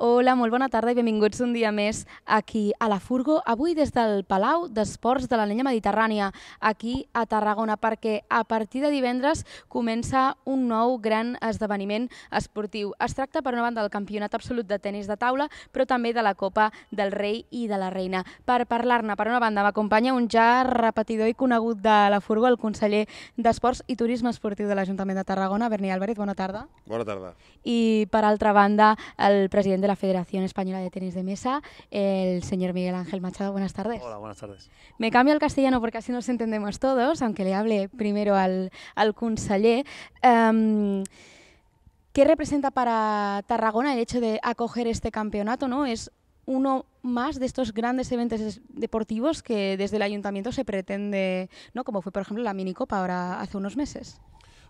Hola, molt bona tarda i benvinguts un dia més aquí a la Furgo. Avui des del Palau d'Esports de la Lenya Mediterrània, aquí a Tarragona, perquè a partir de divendres comença un nou gran esdeveniment esportiu. Es tracta, per una banda, del Campionat Absolut de Tenis de Taula, però també de la Copa del Rei i de la Reina. Per parlar-ne, per una banda, m'acompanya un ja repetidor i conegut de la Furgo, el conseller d'Esports i Turisme Esportiu de l'Ajuntament de Tarragona, Berni Álvarez. Bona tarda. Bona tarda. I, per altra banda, el president de la Federación Española de Tenis de Mesa, el señor Miguel Ángel Machado. Buenas tardes. Hola, buenas tardes. Me cambio al castellano porque así nos entendemos todos, aunque le hable primero al, al conseller. Um, ¿Qué representa para Tarragona el hecho de acoger este campeonato? ¿no? Es uno más de estos grandes eventos deportivos que desde el ayuntamiento se pretende, ¿no? como fue por ejemplo la minicopa ahora hace unos meses.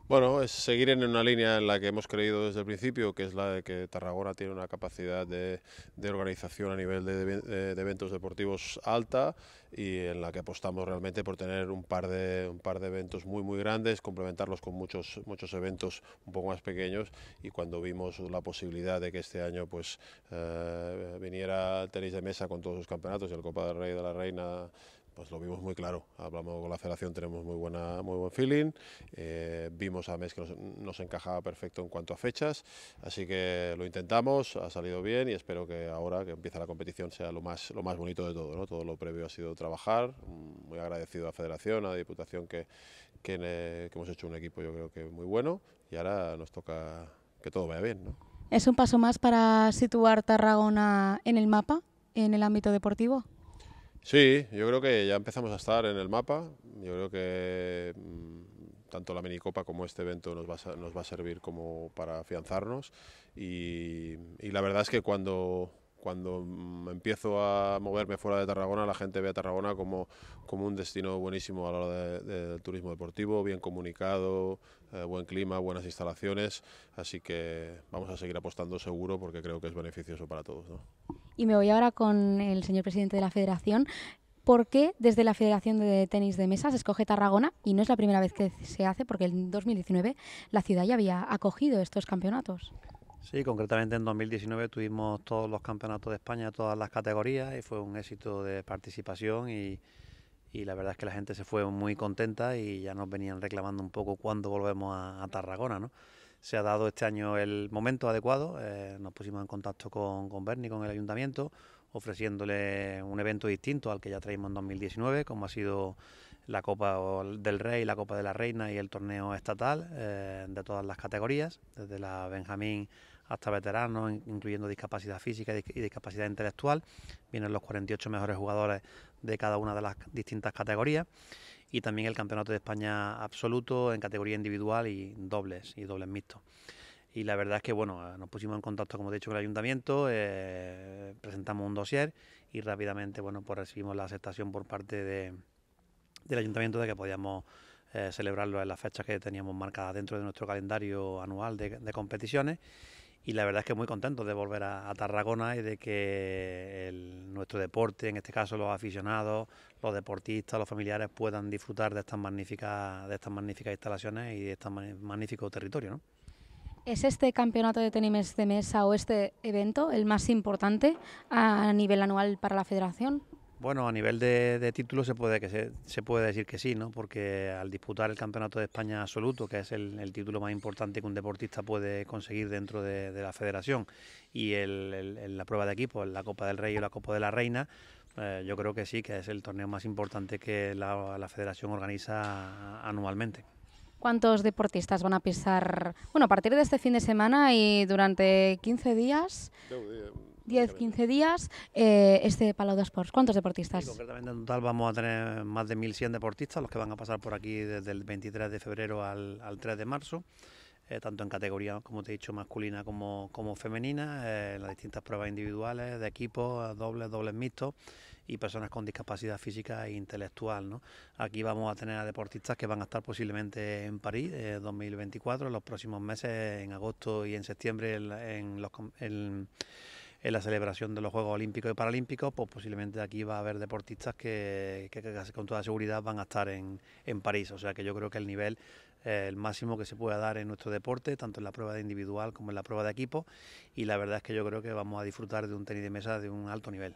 Bueno, es seguir en una línea en la que hemos creído desde el principio, que es la de que Tarragona tiene una capacidad de, organización a nivel de, eventos deportivos alta y en la que apostamos realmente por tener un par de, un par de eventos muy muy grandes, complementarlos con muchos, muchos eventos un poco más pequeños. Y cuando vimos la posibilidad de que este año pues eh, viniera tenis de mesa con todos sus campeonatos y el Copa del Rey de la Reina pues lo vimos muy claro. Hablamos con la federación, tenemos muy, buena, muy buen feeling. Eh, vimos a mes que nos, nos, encajaba perfecto en cuanto a fechas, así que lo intentamos, ha salido bien y espero que ahora que empieza la competición sea lo más, lo más bonito de todo. ¿no? Todo lo previo ha sido trabajar. Muy agradecido a la federación, a la diputación que, que, que hemos hecho un equipo yo creo que muy bueno y ahora nos toca que todo vaya bien. ¿no? ¿Es un paso más para situar Tarragona en el mapa, en el ámbito deportivo? Sí, yo creo que ya empezamos a estar en el mapa. Yo creo que mmm, tanto la minicopa como este evento nos va a, nos va a servir como para afianzarnos. Y, y, la verdad es que cuando, cuando empiezo a moverme fuera de Tarragona, la gente ve a Tarragona como, como un destino buenísimo a la hora de, de, del turismo deportivo, bien comunicado, eh, buen clima, buenas instalaciones. Así que vamos a seguir apostando seguro porque creo que es beneficioso para todos. Y me voy ahora con el señor presidente de la Federación. ¿Por qué desde la Federación de Tenis de Mesa se escoge Tarragona? Y no es la primera vez que se hace, porque en 2019 la ciudad ya había acogido estos campeonatos. Sí, concretamente en 2019 tuvimos todos los campeonatos de España, todas las categorías, y fue un éxito de participación y, y la verdad es que la gente se fue muy contenta y ya nos venían reclamando un poco cuándo volvemos a, Tarragona, ¿no? se ha dado este año el momento adecuado. Eh, nos pusimos en contacto con, con Berni, con el ayuntamiento, ofreciéndole un evento distinto al que ya traímos en 2019, como ha sido la Copa del Rey, la Copa de la Reina y el torneo estatal eh, de todas las categorías, desde la Benjamín hasta veteranos, incluyendo discapacidad física y discapacidad intelectual. Vienen los 48 mejores jugadores de cada una de las distintas categorías y también el Campeonato de España absoluto en categoría individual y dobles y dobles mixtos. Y la verdad es que bueno, nos pusimos en contacto, como he dicho, con el ayuntamiento, eh, presentamos un dossier y rápidamente bueno, pues recibimos la aceptación por parte de, del ayuntamiento de que podíamos eh, celebrarlo en las fechas que teníamos marcadas dentro de nuestro calendario anual de, de competiciones y la verdad es que muy contento de volver a, Tarragona y de que nuestro deporte, en este caso los aficionados, los deportistas, los familiares puedan disfrutar de estas magníficas, de estas magníficas instalaciones y de este magnífico territorio. ¿no? ¿Es este campeonato de tenis de mesa o este evento el más importante a nivel anual para la federación? Bueno, a nivel de, de títulos se puede, que se, se, puede decir que sí, ¿no? porque al disputar el Campeonato de España absoluto, que es el, el título más importante que un deportista puede conseguir dentro de, de la federación, y el, el, la prueba de equipo, la Copa del Rey o la Copa de la Reina, eh, yo creo que sí, que es el torneo más importante que la, la federación organiza anualmente. ¿Cuántos deportistas van a pisar, bueno, a partir de este fin de semana y durante 15 días? 10, 15 días, eh, este Palau de Sports. ¿Cuántos deportistas? Sí, concretamente en total vamos a tener más de 1.100 deportistas, los que van a pasar por aquí desde el 23 de febrero al, al 3 de marzo. Eh, tanto en categoría, como te he dicho, masculina como, como femenina, eh, en las distintas pruebas individuales, de equipos, dobles, dobles mixtos y personas con discapacidad física e intelectual. ¿no? Aquí vamos a tener a deportistas que van a estar posiblemente en París eh, 2024, en los próximos meses, en agosto y en septiembre, en, en los... En, en la celebración de los Juegos Olímpicos y Paralímpicos, pues posiblemente aquí va a haber deportistas que, con toda seguridad van a estar en, en, París. O sea que yo creo que el nivel el máximo que se pueda dar en nuestro deporte, tanto en la prueba de individual como en la prueba de equipo, y la verdad es que yo creo que vamos a disfrutar de un tenis de mesa de un alto nivel.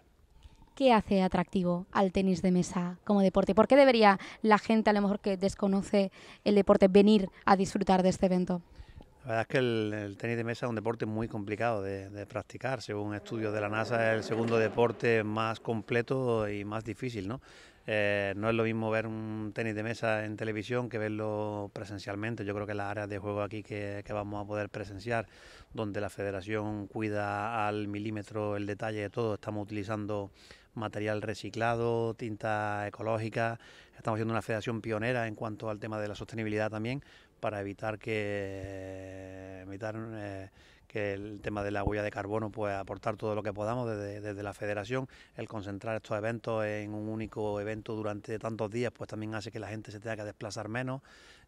¿Qué hace atractivo al tenis de mesa como deporte? ¿Por qué debería la gente, a lo mejor que desconoce el deporte, venir a disfrutar de este evento? La verdad es que el, tenis de mesa es un deporte muy complicado de, practicar. Según estudios de la NASA, es el segundo deporte más completo y más difícil. ¿no? Eh, no es lo mismo ver un tenis de mesa en televisión que verlo presencialmente. Yo creo que las áreas de juego aquí que, que vamos a poder presenciar, donde la federación cuida al milímetro el detalle de todo, estamos utilizando material reciclado, tinta ecológica. Estamos siendo una federación pionera en cuanto al tema de la sostenibilidad también, para evitar que, evitar, eh, que el tema de la huella de carbono pueda aportar todo lo que podamos desde, la federación. El concentrar estos eventos en un único evento durante tantos días, pues también hace que la gente se tenga que desplazar menos.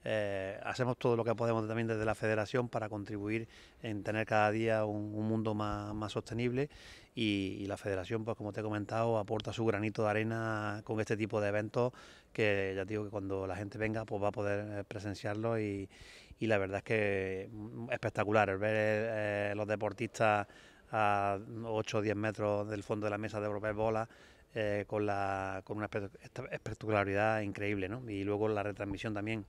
Eh, hacemos todo lo que podemos también desde la federación para contribuir en tener cada día un, mundo más, sostenible y, la federación, pues como te he comentado, aporta su granito de arena con este tipo de eventos que ya digo que cuando la gente venga pues va a poder eh, presenciarlo y, la verdad es que mm, espectacular ver eh, los deportistas a 8 o 10 metros del fondo de la mesa de volver bola eh, con, la, con una espectacularidad increíble ¿no? y luego la retransmisión también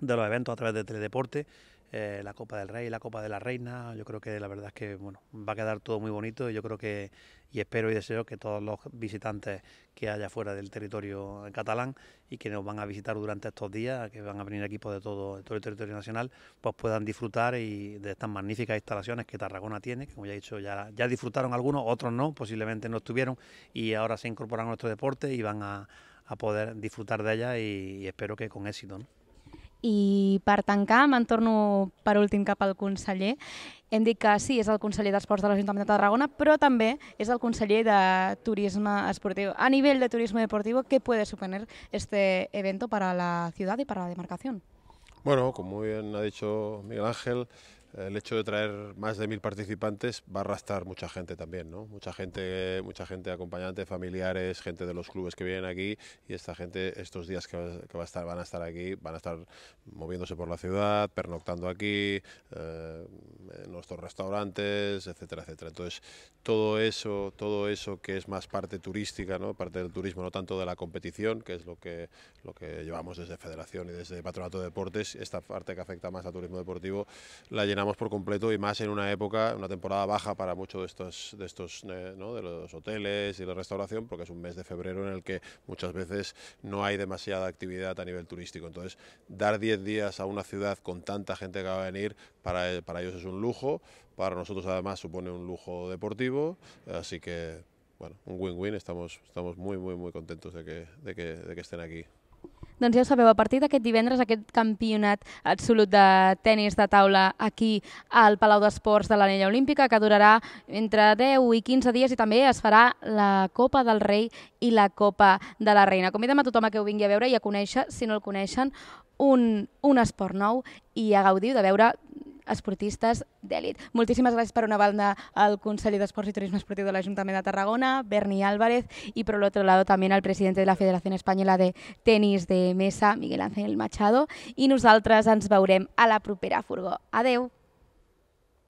de los eventos a través de Teledeporte eh, la Copa del Rey, la Copa de la Reina. Yo creo que la verdad es que bueno, va a quedar todo muy bonito y yo creo que y espero y deseo que todos los visitantes que haya fuera del territorio catalán y que nos van a visitar durante estos días, que van a venir equipos de todo, todo el territorio nacional, pues puedan disfrutar y de estas magníficas instalaciones que Tarragona tiene, como ya he dicho, ya, ya disfrutaron algunos, otros no, posiblemente no estuvieron y ahora se incorporan a nuestro deporte y van a, poder disfrutar de ellas y, espero que con éxito. I per tancar, me'n torno per últim cap al conseller. Hem dit que sí, és el conseller d'Esports de l'Ajuntament de Tarragona, però també és el conseller de Turisme Esportiu. A nivell de turisme deportivo, ¿qué puede suponer este evento para la ciudad y para la demarcación? Bueno, como bien ha dicho Miguel Ángel, el hecho de traer más de mil participantes va a arrastrar mucha gente también, ¿no? Mucha gente, mucha gente acompañante, familiares, gente de los clubes que vienen aquí y esta gente estos días que, va a estar, van a estar aquí, van a estar moviéndose por la ciudad, pernoctando aquí, eh, en nuestros restaurantes, etcétera, etcétera. Entonces, todo eso, todo eso que es más parte turística, ¿no? Parte del turismo, no tanto de la competición, que es lo que, lo que llevamos desde Federación y desde Patronato de Deportes, esta parte que afecta más al turismo deportivo, la llenamos por completo y más en una época, una temporada baja para muchos de estos, de estos eh, de los hoteles y la restauración, porque es un mes de febrero en el que muchas veces no hay demasiada actividad a nivel turístico. Entonces, dar 10 días a una ciudad con tanta gente que va a venir, para, para ellos es un lujo, para nosotros además supone un lujo deportivo, así que, bueno, un win-win, estamos, estamos muy, muy, muy contentos de que, de que, de que estén aquí. Doncs ja ho sabeu, a partir d'aquest divendres, aquest campionat absolut de tennis de taula aquí al Palau d'Esports de l'Anella Olímpica, que durarà entre 10 i 15 dies i també es farà la Copa del Rei i la Copa de la Reina. Convidem a tothom a que ho vingui a veure i a conèixer, si no el coneixen, un, un esport nou i a gaudir de veure esportistes d'èlit. Moltíssimes gràcies per una banda al conseller d'Esports i Turisme Esportiu de l'Ajuntament de Tarragona, Berni Álvarez, i per l'altre lado també al president de la Federació Espanyola de Tenis de Mesa, Miguel Ángel Machado, i nosaltres ens veurem a la propera furgó. Adeu!